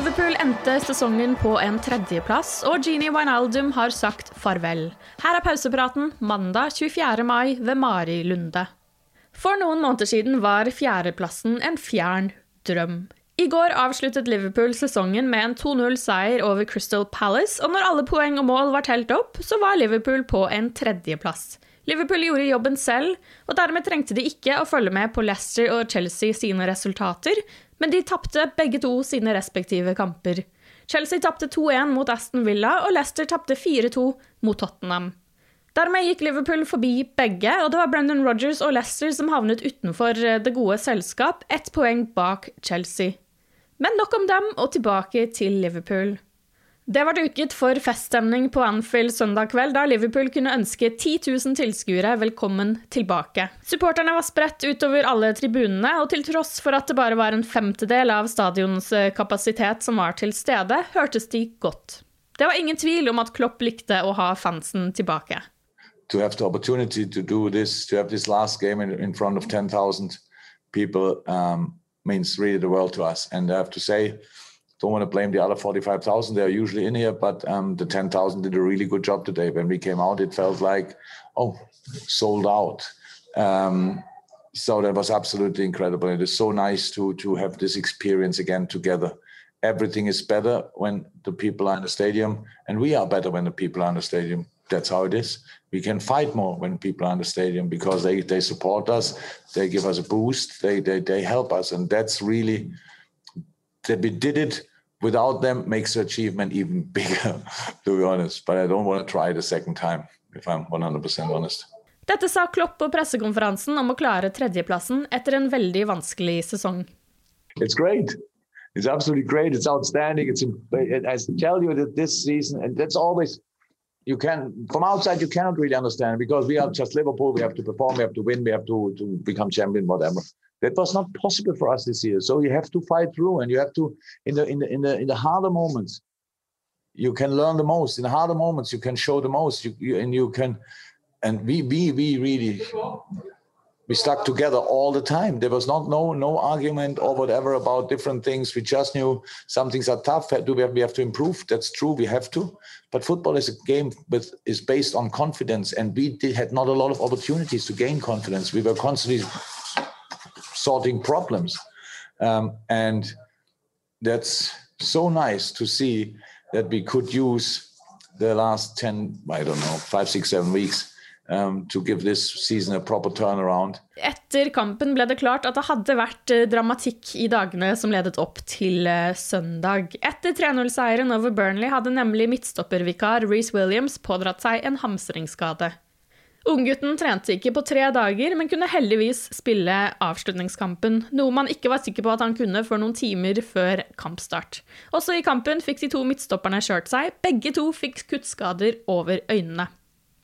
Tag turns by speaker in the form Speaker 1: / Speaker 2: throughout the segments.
Speaker 1: Liverpool endte sesongen på en tredjeplass, og Jeannie Wijnaldum har sagt farvel. Her er pausepraten mandag 24. mai ved Mari Lunde. For noen måneder siden var fjerdeplassen en fjern drøm. I går avsluttet Liverpool sesongen med en 2-0-seier over Crystal Palace, og når alle poeng og mål var telt opp, så var Liverpool på en tredjeplass. Liverpool gjorde jobben selv, og dermed trengte de ikke å følge med på Leicester og Chelsea sine resultater, men de tapte begge to sine respektive kamper. Chelsea tapte 2-1 mot Aston Villa, og Leicester tapte 4-2 mot Tottenham. Dermed gikk Liverpool forbi begge, og det var Brendan Rodgers og Leicester som havnet utenfor det gode selskap, ett poeng bak Chelsea. Men nok om dem, og tilbake til Liverpool. Det var duket for feststemning på Anfield søndag kveld, da Liverpool kunne ønske 10 000 tilskuere velkommen tilbake. Supporterne var spredt utover alle tribunene, og til tross for at det bare var en femtedel av stadionens kapasitet som var til stede, hørtes de godt. Det var ingen tvil om at Klopp likte å ha fansen tilbake.
Speaker 2: To have the opportunity to do this, to have this last game in, in front of 10,000 people um, means really the world to us. And I have to say, don't want to blame the other 45,000. They're usually in here, but um, the 10,000 did a really good job today. When we came out, it felt like, oh, sold out. Um, so that was absolutely incredible. It is so nice to to have this experience again together. Everything is better when the people are in the stadium, and we are better when the people are in the stadium. That's how it is. We can fight more when people are in the stadium because they they support us, they give us a boost, they they they help us, and that's really that we did it without them makes the achievement even bigger, to be honest. But I don't want to try it a second time, if I'm 100% honest.
Speaker 1: Dette sa Klopp på pressekonferansen om å klare tredjeplassen etter en veldig vanskelig sesong.
Speaker 2: It's great. It's absolutely great. It's outstanding. It's I tell you that this season, and that's always you can from outside you cannot really understand because we are just Liverpool. We have to perform. We have to win. We have to to become champion. Whatever. That was not possible for us this year. So you have to fight through, and you have to in the in the in the in the harder moments. You can learn the most. In the harder moments, you can show the most. You, you and you can, and we we we really we stuck together all the time. There was not no no argument or whatever about different things. We just knew some things are tough. Do we have, we have to improve? That's true. We have to. But football is a game with is based on confidence, and we did, had not a lot of opportunities to gain confidence. We were constantly sorting problems. Um, and that's so nice to see that we could use the last 10, I don't know, five, six, seven weeks um.
Speaker 1: Etter kampen ble det klart at det hadde vært dramatikk i dagene som ledet opp til søndag. Etter 3-0-seieren over Burnley hadde nemlig midtstoppervikar Reece Williams pådratt seg en hamstringsskade. Unggutten trente ikke på tre dager, men kunne heldigvis spille avslutningskampen, noe man ikke var sikker på at han kunne for noen timer før kampstart. Også i kampen fikk de to midtstopperne kjørt seg, begge to fikk kuttskader over øynene.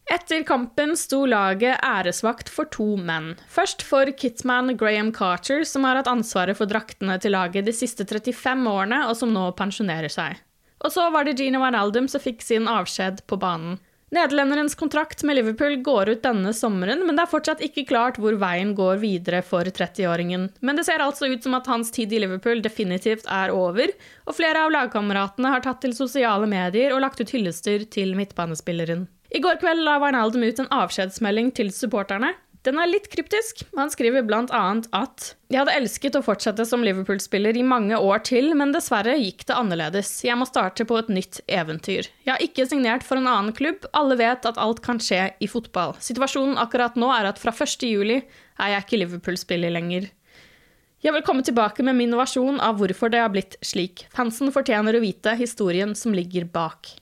Speaker 1: Etter kampen sto laget æresvakt for to menn. Først for kitman Graham Carter, som har hatt ansvaret for draktene til laget de siste 35 årene, og som nå pensjonerer seg. Og så var det Gino Wijnaldum som fikk sin avskjed på banen. Nederlenderens kontrakt med Liverpool går ut denne sommeren, men det er fortsatt ikke klart hvor veien går videre for 30-åringen. Men det ser altså ut som at hans tid i Liverpool definitivt er over, og flere av lagkameratene har tatt til sosiale medier og lagt ut hyllester til midtbanespilleren. I går kveld la Wijnaldum ut en avskjedsmelding til supporterne. Den er litt kryptisk. Han skriver bl.a. at «Jeg hadde elsket å fortsette som Liverpool-spiller i mange år til, men dessverre gikk det annerledes. Jeg må starte på et nytt eventyr. Jeg har ikke signert for en annen klubb. Alle vet at alt kan skje i fotball. Situasjonen akkurat nå er at fra 1. juli er jeg ikke Liverpool-spiller lenger. Jeg vil komme tilbake med min versjon av hvorfor det har blitt slik. Fansen fortjener å vite historien som ligger bak.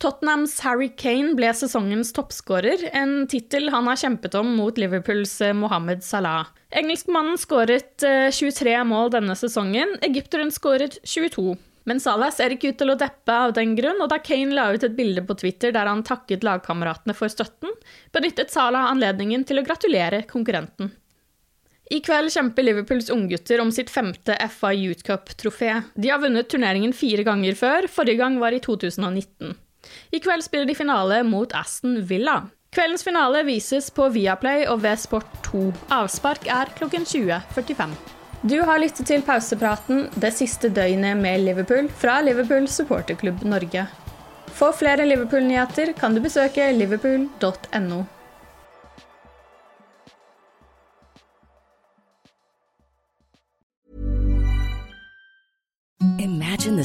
Speaker 1: Tottenhams Harry Kane ble sesongens toppskårer, en tittel han har kjempet om mot Liverpools eh, Mohammed Salah. Engelskmannen skåret 23 eh, mål denne sesongen, egypteren skåret 22. Men Salah ser ikke ut til å deppe av den grunn, og da Kane la ut et bilde på Twitter der han takket lagkameratene for støtten, benyttet Salah anledningen til å gratulere konkurrenten. I kveld kjemper Liverpools unggutter om sitt femte FA Youth Cup-trofé. De har vunnet turneringen fire ganger før, forrige gang var i 2019. I kveld spiller de finale mot Aston Villa. Kveldens finale vises på Viaplay og ved Sport 2. Avspark er klokken 20.45. Du har lyttet til pausepraten det siste døgnet med Liverpool fra Liverpool supporterklubb Norge. For flere Liverpool-nyheter kan du besøke liverpool.no.
Speaker 3: Imagine the